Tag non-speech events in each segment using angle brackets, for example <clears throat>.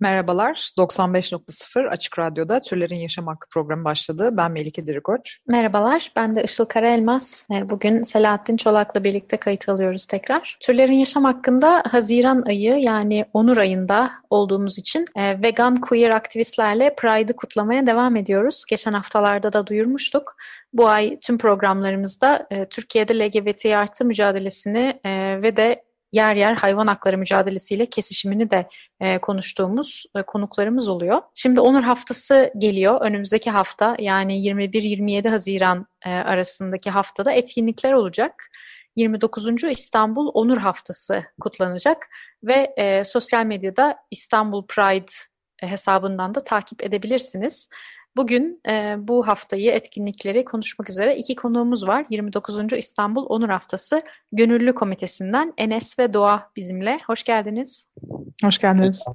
Merhabalar, 95.0 Açık Radyo'da Türlerin Yaşam Hakkı programı başladı. Ben Melike Dirikoç. Merhabalar, ben de Işıl Karaelmaz. Ee, bugün Selahattin Çolak'la birlikte kayıt alıyoruz tekrar. Türlerin Yaşam Hakkında Haziran ayı yani Onur ayında olduğumuz için e, vegan queer aktivistlerle Pride'ı kutlamaya devam ediyoruz. Geçen haftalarda da duyurmuştuk. Bu ay tüm programlarımızda e, Türkiye'de LGBT artı mücadelesini e, ve de yer yer hayvan hakları mücadelesiyle kesişimini de e, konuştuğumuz e, konuklarımız oluyor. Şimdi Onur Haftası geliyor. Önümüzdeki hafta yani 21-27 Haziran e, arasındaki haftada etkinlikler olacak. 29. İstanbul Onur Haftası kutlanacak ve e, sosyal medyada İstanbul Pride hesabından da takip edebilirsiniz. Bugün e, bu haftayı, etkinlikleri konuşmak üzere iki konuğumuz var. 29. İstanbul Onur Haftası Gönüllü Komitesi'nden Enes ve Doğa bizimle. Hoş geldiniz. Hoş geldiniz.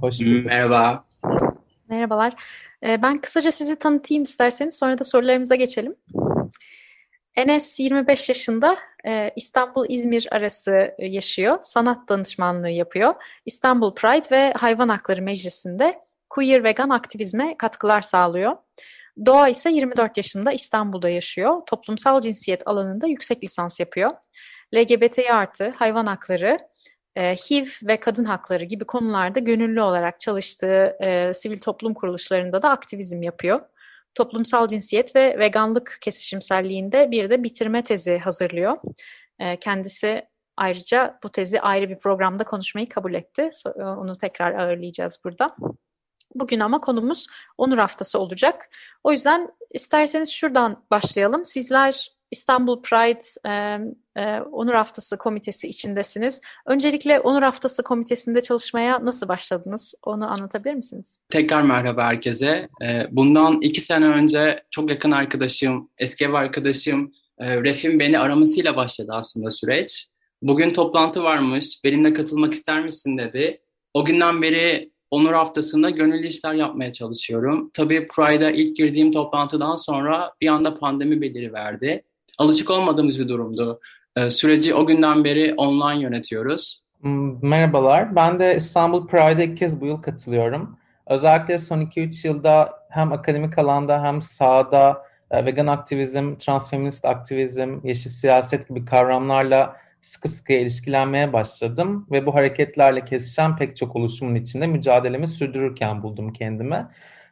Hoş bulduk. Merhaba. Merhabalar. E, ben kısaca sizi tanıtayım isterseniz sonra da sorularımıza geçelim. Enes 25 yaşında e, İstanbul-İzmir arası yaşıyor. Sanat danışmanlığı yapıyor. İstanbul Pride ve Hayvan Hakları Meclisi'nde queer vegan aktivizme katkılar sağlıyor. Doğa ise 24 yaşında İstanbul'da yaşıyor. Toplumsal cinsiyet alanında yüksek lisans yapıyor. LGBT artı, hayvan hakları, e, HIV ve kadın hakları gibi konularda gönüllü olarak çalıştığı e, sivil toplum kuruluşlarında da aktivizm yapıyor. Toplumsal cinsiyet ve veganlık kesişimselliğinde bir de bitirme tezi hazırlıyor. E, kendisi ayrıca bu tezi ayrı bir programda konuşmayı kabul etti. Onu tekrar ağırlayacağız burada. Bugün ama konumuz Onur Haftası olacak. O yüzden isterseniz şuradan başlayalım. Sizler İstanbul Pride e, e, Onur Haftası Komitesi içindesiniz. Öncelikle Onur Haftası Komitesi'nde çalışmaya nasıl başladınız? Onu anlatabilir misiniz? Tekrar merhaba herkese. E, bundan iki sene önce çok yakın arkadaşım, eski ev arkadaşım e, Ref'in beni aramasıyla başladı aslında süreç. Bugün toplantı varmış, benimle katılmak ister misin dedi. O günden beri Onur haftasında gönüllü işler yapmaya çalışıyorum. Tabii Pride'a ilk girdiğim toplantıdan sonra bir anda pandemi beliri verdi. Alışık olmadığımız bir durumdu. Ee, süreci o günden beri online yönetiyoruz. Hmm, merhabalar, ben de İstanbul Pride'a ilk kez bu yıl katılıyorum. Özellikle son 2-3 yılda hem akademik alanda hem sahada e, vegan aktivizm, transfeminist aktivizm, yeşil siyaset gibi kavramlarla sıkı sıkı ilişkilenmeye başladım ve bu hareketlerle kesişen pek çok oluşumun içinde mücadelemi sürdürürken buldum kendimi.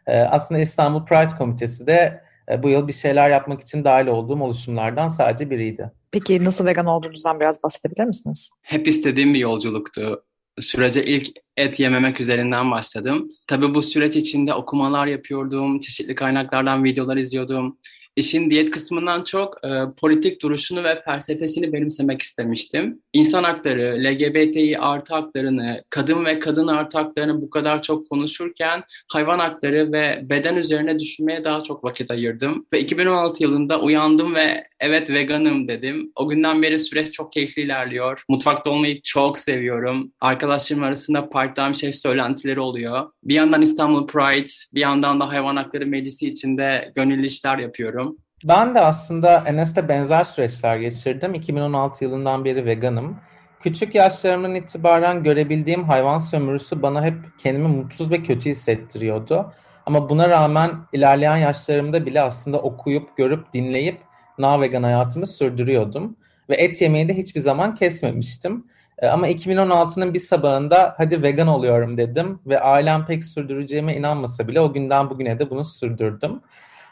Ee, aslında İstanbul Pride Komitesi de e, bu yıl bir şeyler yapmak için dahil olduğum oluşumlardan sadece biriydi. Peki nasıl vegan olduğunuzdan biraz bahsedebilir misiniz? Hep istediğim bir yolculuktu. Sürece ilk et yememek üzerinden başladım. Tabii bu süreç içinde okumalar yapıyordum, çeşitli kaynaklardan videolar izliyordum işin diyet kısmından çok e, politik duruşunu ve felsefesini benimsemek istemiştim. İnsan hakları, LGBTİ artı haklarını, kadın ve kadın artı haklarını bu kadar çok konuşurken hayvan hakları ve beden üzerine düşünmeye daha çok vakit ayırdım. Ve 2016 yılında uyandım ve evet veganım dedim. O günden beri süreç çok keyifli ilerliyor. Mutfakta olmayı çok seviyorum. Arkadaşlarım arasında part-time şef söylentileri oluyor. Bir yandan İstanbul Pride, bir yandan da Hayvan Hakları Meclisi içinde gönüllü işler yapıyorum. Ben de aslında Enes'te benzer süreçler geçirdim. 2016 yılından beri veganım. Küçük yaşlarımdan itibaren görebildiğim hayvan sömürüsü bana hep kendimi mutsuz ve kötü hissettiriyordu. Ama buna rağmen ilerleyen yaşlarımda bile aslında okuyup, görüp, dinleyip na vegan hayatımı sürdürüyordum. Ve et yemeği de hiçbir zaman kesmemiştim. E, ama 2016'nın bir sabahında hadi vegan oluyorum dedim ve ailem pek sürdüreceğime inanmasa bile o günden bugüne de bunu sürdürdüm.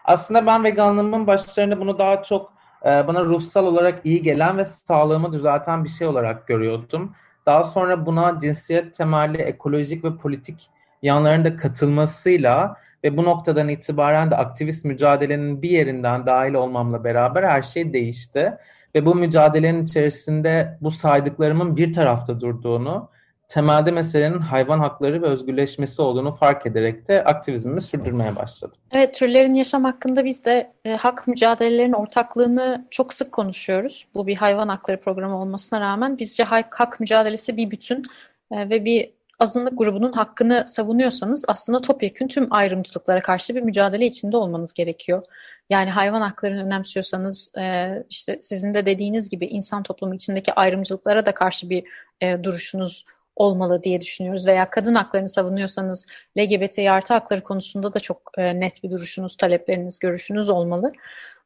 Aslında ben veganlığımın başlarında bunu daha çok e, bana ruhsal olarak iyi gelen ve sağlığımı düzelten bir şey olarak görüyordum. Daha sonra buna cinsiyet temelli ekolojik ve politik yanların da katılmasıyla ve bu noktadan itibaren de aktivist mücadelenin bir yerinden dahil olmamla beraber her şey değişti. Ve bu mücadelenin içerisinde bu saydıklarımın bir tarafta durduğunu, temelde meselenin hayvan hakları ve özgürleşmesi olduğunu fark ederek de aktivizmimi sürdürmeye başladım. Evet, türlerin yaşam hakkında biz de e, hak mücadelelerinin ortaklığını çok sık konuşuyoruz. Bu bir hayvan hakları programı olmasına rağmen bizce hak, hak mücadelesi bir bütün e, ve bir azınlık grubunun hakkını savunuyorsanız aslında topyekün tüm ayrımcılıklara karşı bir mücadele içinde olmanız gerekiyor. Yani hayvan haklarını önemsiyorsanız e, işte sizin de dediğiniz gibi insan toplumu içindeki ayrımcılıklara da karşı bir e, duruşunuz olmalı diye düşünüyoruz. Veya kadın haklarını savunuyorsanız LGBT artı hakları konusunda da çok e, net bir duruşunuz, talepleriniz, görüşünüz olmalı.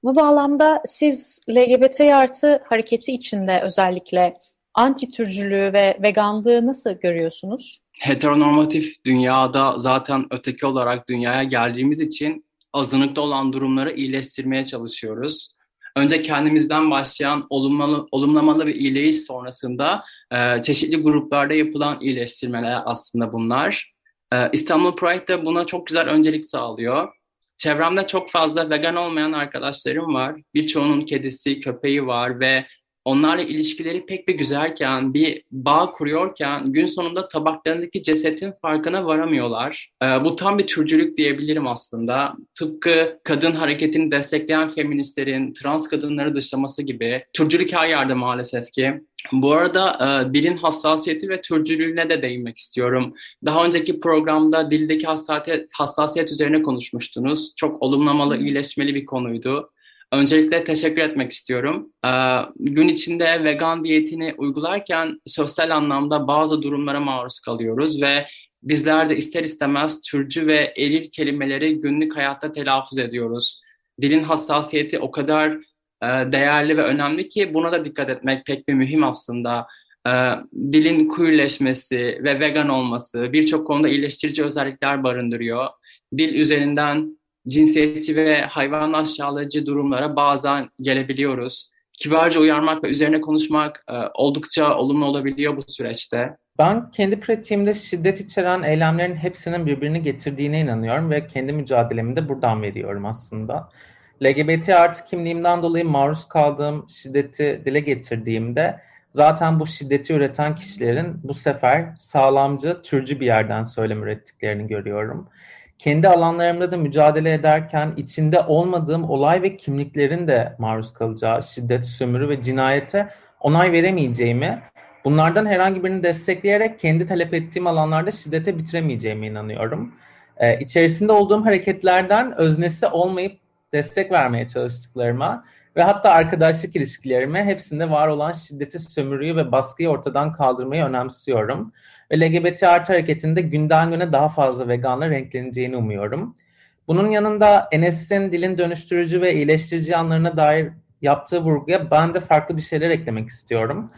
Bu bağlamda siz LGBT artı hareketi içinde özellikle anti-türcülüğü ve veganlığı nasıl görüyorsunuz? Heteronormatif dünyada zaten öteki olarak dünyaya geldiğimiz için azınlıkta olan durumları iyileştirmeye çalışıyoruz. Önce kendimizden başlayan olumlalı, olumlamalı bir iyileşiş sonrasında e, çeşitli gruplarda yapılan iyileştirmeler aslında bunlar. E, İstanbul Pride de buna çok güzel öncelik sağlıyor. Çevremde çok fazla vegan olmayan arkadaşlarım var. Birçoğunun kedisi, köpeği var ve onlarla ilişkileri pek bir güzelken, bir bağ kuruyorken gün sonunda tabaklarındaki cesetin farkına varamıyorlar. Ee, bu tam bir türcülük diyebilirim aslında. Tıpkı kadın hareketini destekleyen feministlerin trans kadınları dışlaması gibi. Türcülük her yerde maalesef ki. Bu arada e, dilin hassasiyeti ve türcülüğüne de değinmek istiyorum. Daha önceki programda dildeki hassasiyet, hassasiyet üzerine konuşmuştunuz. Çok olumlamalı, iyileşmeli bir konuydu. Öncelikle teşekkür etmek istiyorum. Ee, gün içinde vegan diyetini uygularken sosyal anlamda bazı durumlara maruz kalıyoruz ve bizler de ister istemez türcü ve eril kelimeleri günlük hayatta telaffuz ediyoruz. Dilin hassasiyeti o kadar e, değerli ve önemli ki buna da dikkat etmek pek bir mühim aslında. E, dilin queerleşmesi ve vegan olması birçok konuda iyileştirici özellikler barındırıyor. Dil üzerinden cinsiyetçi ve hayvan aşağılayıcı durumlara bazen gelebiliyoruz. Kibarca uyarmak ve üzerine konuşmak e, oldukça olumlu olabiliyor bu süreçte. Ben kendi pratiğimde şiddet içeren eylemlerin hepsinin birbirini getirdiğine inanıyorum ve kendi mücadelemi de buradan veriyorum aslında. LGBT artı kimliğimden dolayı maruz kaldığım şiddeti dile getirdiğimde zaten bu şiddeti üreten kişilerin bu sefer sağlamcı, türcü bir yerden söylem ürettiklerini görüyorum kendi alanlarımda da mücadele ederken içinde olmadığım olay ve kimliklerin de maruz kalacağı şiddet, sömürü ve cinayete onay veremeyeceğimi, bunlardan herhangi birini destekleyerek kendi talep ettiğim alanlarda şiddete bitiremeyeceğime inanıyorum. Ee, içerisinde olduğum hareketlerden öznesi olmayıp destek vermeye çalıştıklarıma ve hatta arkadaşlık ilişkilerime hepsinde var olan şiddeti, sömürüyü ve baskıyı ortadan kaldırmayı önemsiyorum ve LGBT artı hareketinde günden güne daha fazla veganla renkleneceğini umuyorum. Bunun yanında Enes'in dilin dönüştürücü ve iyileştirici yanlarına dair yaptığı vurguya ben de farklı bir şeyler eklemek istiyorum.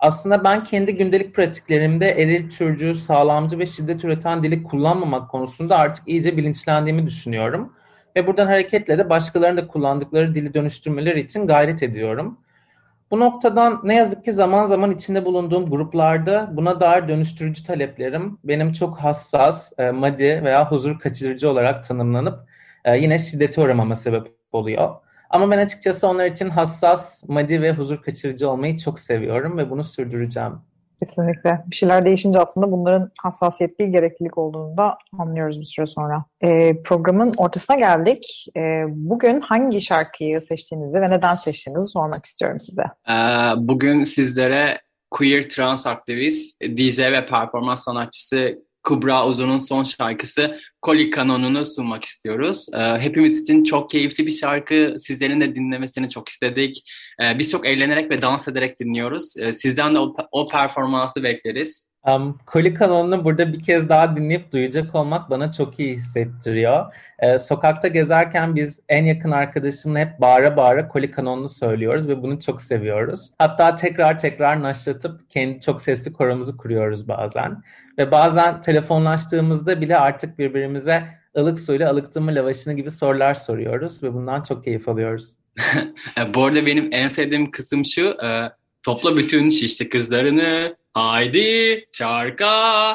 Aslında ben kendi gündelik pratiklerimde eril, türcü, sağlamcı ve şiddet üreten dili kullanmamak konusunda artık iyice bilinçlendiğimi düşünüyorum. Ve buradan hareketle de başkalarının da kullandıkları dili dönüştürmeleri için gayret ediyorum. Bu noktadan ne yazık ki zaman zaman içinde bulunduğum gruplarda buna dair dönüştürücü taleplerim benim çok hassas, e, madi veya huzur kaçırıcı olarak tanımlanıp e, yine şiddete uğramama sebep oluyor. Ama ben açıkçası onlar için hassas, madi ve huzur kaçırıcı olmayı çok seviyorum ve bunu sürdüreceğim. Kesinlikle. Bir şeyler değişince aslında bunların hassasiyet değil gereklilik olduğunu da anlıyoruz bir süre sonra. Ee, programın ortasına geldik. Ee, bugün hangi şarkıyı seçtiğinizi ve neden seçtiğinizi sormak istiyorum size. Ee, bugün sizlere queer trans aktivist, DJ ve performans sanatçısı Kubra Uzun'un son şarkısı Koli Kanonu'nu sunmak istiyoruz. Ee, hepimiz için çok keyifli bir şarkı. Sizlerin de dinlemesini çok istedik. Ee, biz çok eğlenerek ve dans ederek dinliyoruz. Ee, sizden de o, o performansı bekleriz. Um, Koli Kanonu'nu burada bir kez daha dinleyip duyacak olmak bana çok iyi hissettiriyor. Ee, sokakta gezerken biz en yakın arkadaşımla hep bağıra bağıra Koli Kanonu'nu söylüyoruz ve bunu çok seviyoruz. Hatta tekrar tekrar naşlatıp kendi çok sesli koromuzu kuruyoruz bazen. Ve bazen telefonlaştığımızda bile artık birbirimize ılık suyla ılıktı lavaşını gibi sorular soruyoruz ve bundan çok keyif alıyoruz. <laughs> Bu arada benim en sevdiğim kısım şu, e, topla bütün şişli kızlarını, haydi çarka.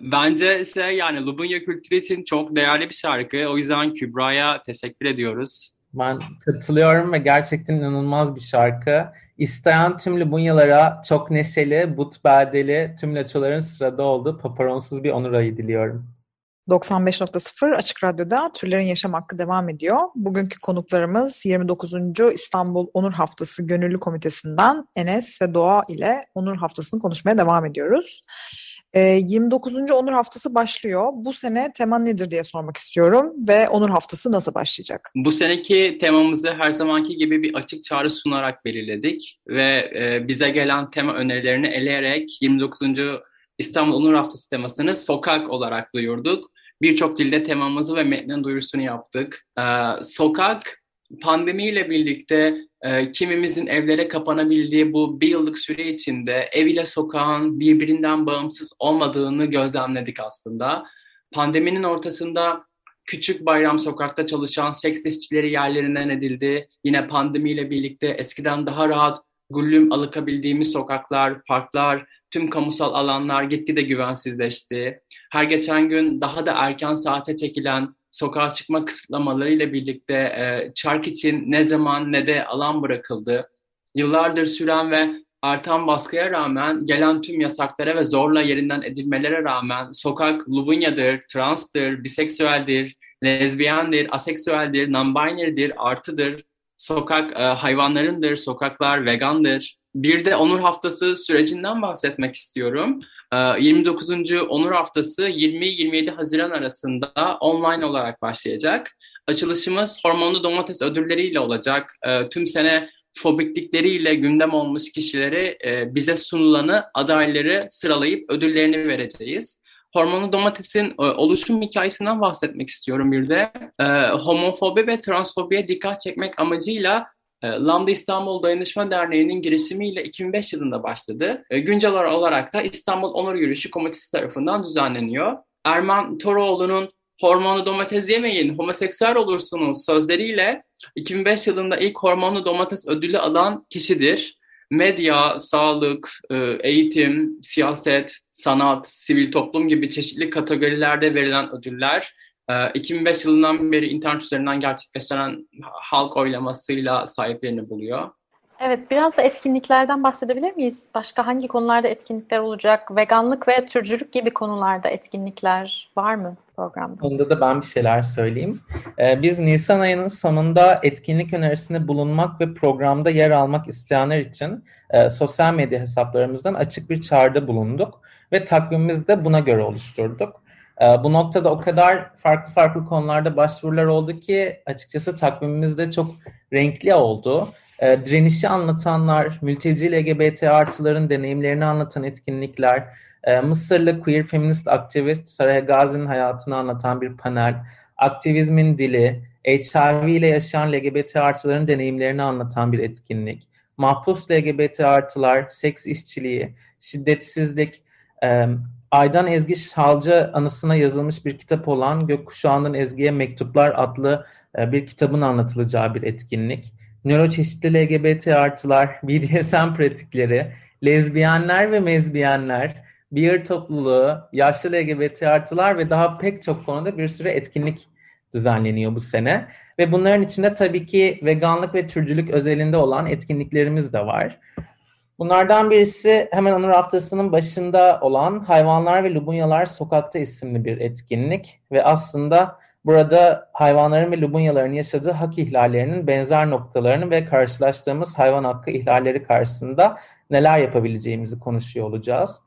Bence şey yani Lubunya kültürü için çok değerli bir şarkı. O yüzden Kübra'ya teşekkür ediyoruz. Ben katılıyorum ve gerçekten inanılmaz bir şarkı. İsteyen tüm Lubunyalara çok neşeli, but beldeli, tüm leçoların sırada olduğu paparonsuz bir onur ayı diliyorum. 95.0 Açık Radyo'da Türlerin Yaşam Hakkı devam ediyor. Bugünkü konuklarımız 29. İstanbul Onur Haftası Gönüllü Komitesi'nden Enes ve Doğa ile Onur Haftası'nı konuşmaya devam ediyoruz. 29. Ee, Onur Haftası başlıyor. Bu sene tema nedir diye sormak istiyorum ve Onur Haftası nasıl başlayacak? Bu seneki temamızı her zamanki gibi bir açık çağrı sunarak belirledik ve e, bize gelen tema önerilerini eleyerek 29. İstanbul Onur Haftası temasını sokak olarak duyurduk. Birçok dilde temamızı ve metnin duyurusunu yaptık. Ee, sokak pandemiyle birlikte e, kimimizin evlere kapanabildiği bu bir yıllık süre içinde ev ile sokağın birbirinden bağımsız olmadığını gözlemledik aslında. Pandeminin ortasında küçük bayram sokakta çalışan seks işçileri yerlerinden edildi. Yine pandemiyle birlikte eskiden daha rahat güllüm alıkabildiğimiz sokaklar, parklar, tüm kamusal alanlar gitgide güvensizleşti. Her geçen gün daha da erken saate çekilen sokağa çıkma kısıtlamalarıyla birlikte e, çark için ne zaman ne de alan bırakıldı. Yıllardır süren ve artan baskıya rağmen gelen tüm yasaklara ve zorla yerinden edilmelere rağmen sokak Lubunyadır, transtır, biseksüeldir, lezbiyendir, aseksüeldir, non-binary'dir, artıdır. Sokak e, hayvanlarındır, sokaklar vegandır. Bir de Onur Haftası sürecinden bahsetmek istiyorum. 29. Ee, Onur Haftası 20-27 Haziran arasında online olarak başlayacak. Açılışımız hormonlu domates ödülleriyle olacak. Ee, tüm sene fobiklikleriyle gündem olmuş kişileri e, bize sunulanı, adayları sıralayıp ödüllerini vereceğiz. Hormonlu domatesin e, oluşum hikayesinden bahsetmek istiyorum bir de. Ee, homofobi ve transfobiye dikkat çekmek amacıyla e, Lambda İstanbul Dayanışma Derneği'nin girişimiyle 2005 yılında başladı. E, güncel olarak da İstanbul Onur Yürüyüşü Komitesi tarafından düzenleniyor. Erman Toroğlu'nun hormonlu domates yemeyin, homoseksüel olursunuz sözleriyle 2005 yılında ilk hormonlu domates ödülü alan kişidir. Medya, sağlık, e, eğitim, siyaset, sanat, sivil toplum gibi çeşitli kategorilerde verilen ödüller 2005 ee, yılından beri internet üzerinden gerçekleşen halk oylamasıyla sahiplerini buluyor. Evet, biraz da etkinliklerden bahsedebilir miyiz? Başka hangi konularda etkinlikler olacak? Veganlık ve türcülük gibi konularda etkinlikler var mı programda? Onda da ben bir şeyler söyleyeyim. Ee, biz Nisan ayının sonunda etkinlik önerisinde bulunmak ve programda yer almak isteyenler için e, sosyal medya hesaplarımızdan açık bir çağrıda bulunduk ve takvimimizi de buna göre oluşturduk. Ee, bu noktada o kadar farklı farklı konularda başvurular oldu ki açıkçası takvimimizde çok renkli oldu. Ee, direnişi anlatanlar, mülteci LGBT artıların deneyimlerini anlatan etkinlikler, e, Mısırlı queer feminist aktivist Sarah Gazi'nin hayatını anlatan bir panel, aktivizmin dili, HIV ile yaşayan LGBT artıların deneyimlerini anlatan bir etkinlik, mahpus LGBT artılar, seks işçiliği, şiddetsizlik, e, Aydan Ezgi Şalcı anısına yazılmış bir kitap olan Gökkuşağı'nın Ezgi'ye Mektuplar adlı e, bir kitabın anlatılacağı bir etkinlik. Nöroçeşitli LGBT artılar, <laughs> BDSM pratikleri, lezbiyenler ve mezbiyenler, beer topluluğu, yaşlı LGBT artılar ve daha pek çok konuda bir sürü etkinlik düzenleniyor bu sene. Ve bunların içinde tabii ki veganlık ve türcülük özelinde olan etkinliklerimiz de var. Bunlardan birisi hemen Onur Haftası'nın başında olan Hayvanlar ve Lubunyalar Sokakta isimli bir etkinlik ve aslında burada hayvanların ve lubunyaların yaşadığı hak ihlallerinin benzer noktalarını ve karşılaştığımız hayvan hakkı ihlalleri karşısında neler yapabileceğimizi konuşuyor olacağız.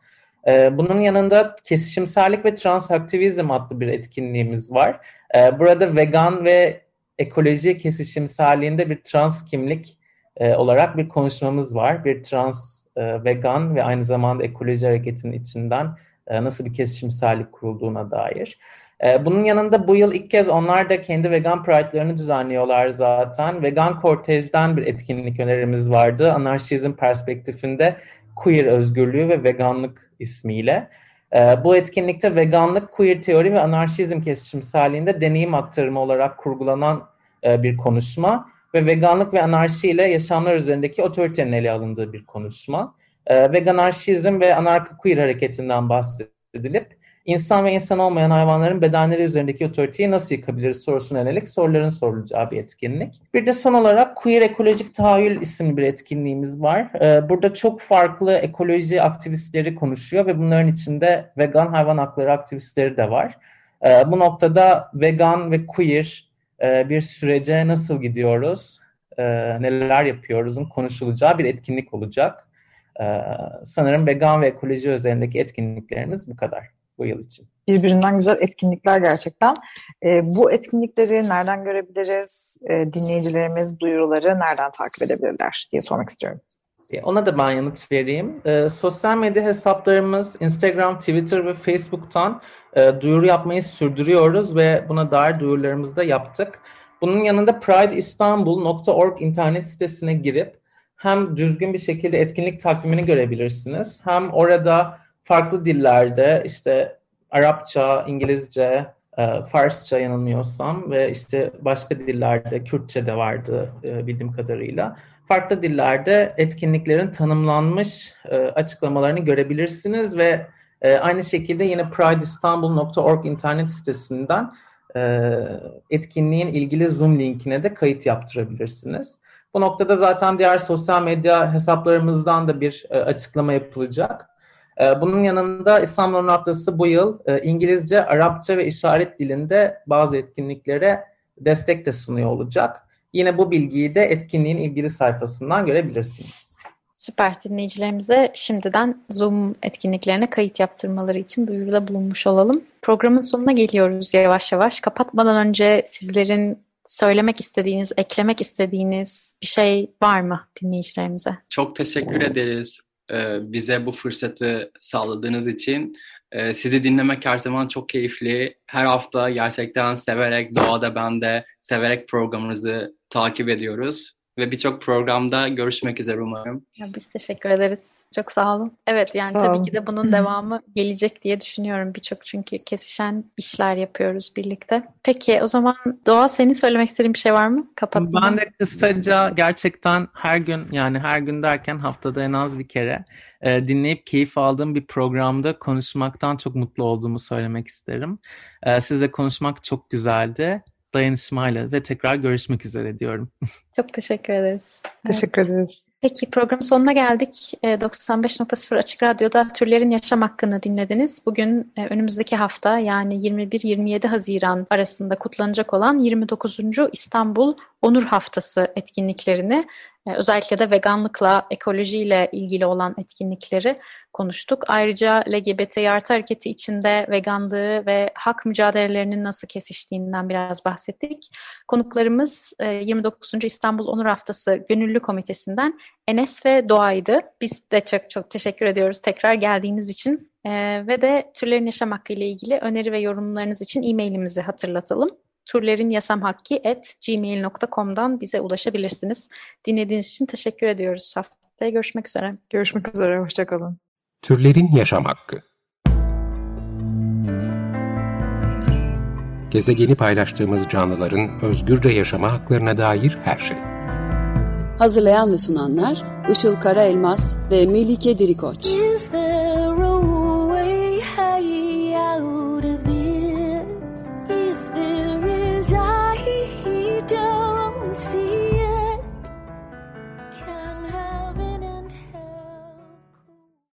Ee, bunun yanında kesişimsellik ve transaktivizm adlı bir etkinliğimiz var. Ee, burada vegan ve ekoloji kesişimselliğinde bir trans kimlik e, olarak bir konuşmamız var. Bir trans, e, vegan ve aynı zamanda ekoloji hareketinin içinden e, nasıl bir kesişimsellik kurulduğuna dair. E, bunun yanında bu yıl ilk kez onlar da kendi vegan pride'larını düzenliyorlar zaten. Vegan Kortej'den bir etkinlik önerimiz vardı. Anarşizm perspektifinde queer özgürlüğü ve veganlık ismiyle. E, bu etkinlikte veganlık, queer teori ve anarşizm kesişimselliğinde deneyim aktarımı olarak kurgulanan e, bir konuşma ve veganlık ve anarşi ile yaşamlar üzerindeki otoritenin ele alındığı bir konuşma. E, veganarşizm ve anarko-queer hareketinden bahsedilip insan ve insan olmayan hayvanların bedenleri üzerindeki otoriteyi nasıl yıkabiliriz sorusuna yönelik soruların sorulacağı bir etkinlik. Bir de son olarak Queer Ekolojik Tahayyül isimli bir etkinliğimiz var. Ee, burada çok farklı ekoloji aktivistleri konuşuyor ve bunların içinde vegan hayvan hakları aktivistleri de var. Ee, bu noktada vegan ve queer e, bir sürece nasıl gidiyoruz, e, neler yapıyoruzun konuşulacağı bir etkinlik olacak. Ee, sanırım vegan ve ekoloji üzerindeki etkinliklerimiz bu kadar bu yıl için. Birbirinden güzel etkinlikler gerçekten. E, bu etkinlikleri nereden görebiliriz? E, dinleyicilerimiz duyuruları nereden takip edebilirler diye sormak istiyorum. E, ona da ben yanıt vereyim. E, sosyal medya hesaplarımız Instagram, Twitter ve Facebook'tan e, duyuru yapmayı sürdürüyoruz ve buna dair duyurularımızı da yaptık. Bunun yanında prideistanbul.org internet sitesine girip hem düzgün bir şekilde etkinlik takvimini görebilirsiniz. Hem orada farklı dillerde işte Arapça, İngilizce, e, Farsça yanılmıyorsam ve işte başka dillerde, Kürtçe de vardı e, bildiğim kadarıyla. Farklı dillerde etkinliklerin tanımlanmış e, açıklamalarını görebilirsiniz ve aynı şekilde yine prideistanbul.org internet sitesinden etkinliğin ilgili Zoom linkine de kayıt yaptırabilirsiniz. Bu noktada zaten diğer sosyal medya hesaplarımızdan da bir açıklama yapılacak. Ee, bunun yanında İstanbul Haftası bu yıl e, İngilizce, Arapça ve işaret dilinde bazı etkinliklere destek de sunuyor olacak. Yine bu bilgiyi de etkinliğin ilgili sayfasından görebilirsiniz. Süper dinleyicilerimize şimdiden Zoom etkinliklerine kayıt yaptırmaları için duyuruda bulunmuş olalım. Programın sonuna geliyoruz yavaş yavaş. Kapatmadan önce sizlerin söylemek istediğiniz, eklemek istediğiniz bir şey var mı dinleyicilerimize? Çok teşekkür ederiz bize bu fırsatı sağladığınız için. E, sizi dinlemek her zaman çok keyifli. Her hafta gerçekten severek, doğada ben de severek programınızı takip ediyoruz ve birçok programda görüşmek üzere umarım. Ya biz teşekkür ederiz. Çok sağ olun. Evet yani sağ tabii olun. ki de bunun <clears throat> devamı gelecek diye düşünüyorum. Birçok çünkü kesişen işler yapıyoruz birlikte. Peki o zaman Doğa senin söylemek istediğin bir şey var mı? Kapatmadan. Ben de kısaca gerçekten her gün yani her gün derken haftada en az bir kere e, dinleyip keyif aldığım bir programda konuşmaktan çok mutlu olduğumu söylemek isterim. E, sizle konuşmak çok güzeldi dayanışmayla ve tekrar görüşmek üzere diyorum. <laughs> Çok teşekkür ederiz. Teşekkür ederiz. Peki programın sonuna geldik. 95.0 Açık Radyo'da Türlerin Yaşam Hakkını dinlediniz. Bugün e, önümüzdeki hafta yani 21-27 Haziran arasında kutlanacak olan 29. İstanbul Onur Haftası etkinliklerini özellikle de veganlıkla, ekolojiyle ilgili olan etkinlikleri konuştuk. Ayrıca LGBT artı hareketi içinde veganlığı ve hak mücadelelerinin nasıl kesiştiğinden biraz bahsettik. Konuklarımız 29. E, İstanbul Onur Haftası Gönüllü Komitesi'nden Enes ve Doğa'ydı. Biz de çok çok teşekkür ediyoruz tekrar geldiğiniz için. Ee, ve de türlerin yaşam hakkı ile ilgili öneri ve yorumlarınız için e-mailimizi hatırlatalım turlerinyasamhakki.gmail.com'dan bize ulaşabilirsiniz. Dinlediğiniz için teşekkür ediyoruz. Haftaya görüşmek üzere. Görüşmek üzere, hoşçakalın. Türlerin Yaşam Hakkı Gezegeni paylaştığımız canlıların özgürce yaşama haklarına dair her şey. Hazırlayan ve sunanlar Işıl Karaelmaz ve Melike Dirikoç. Is there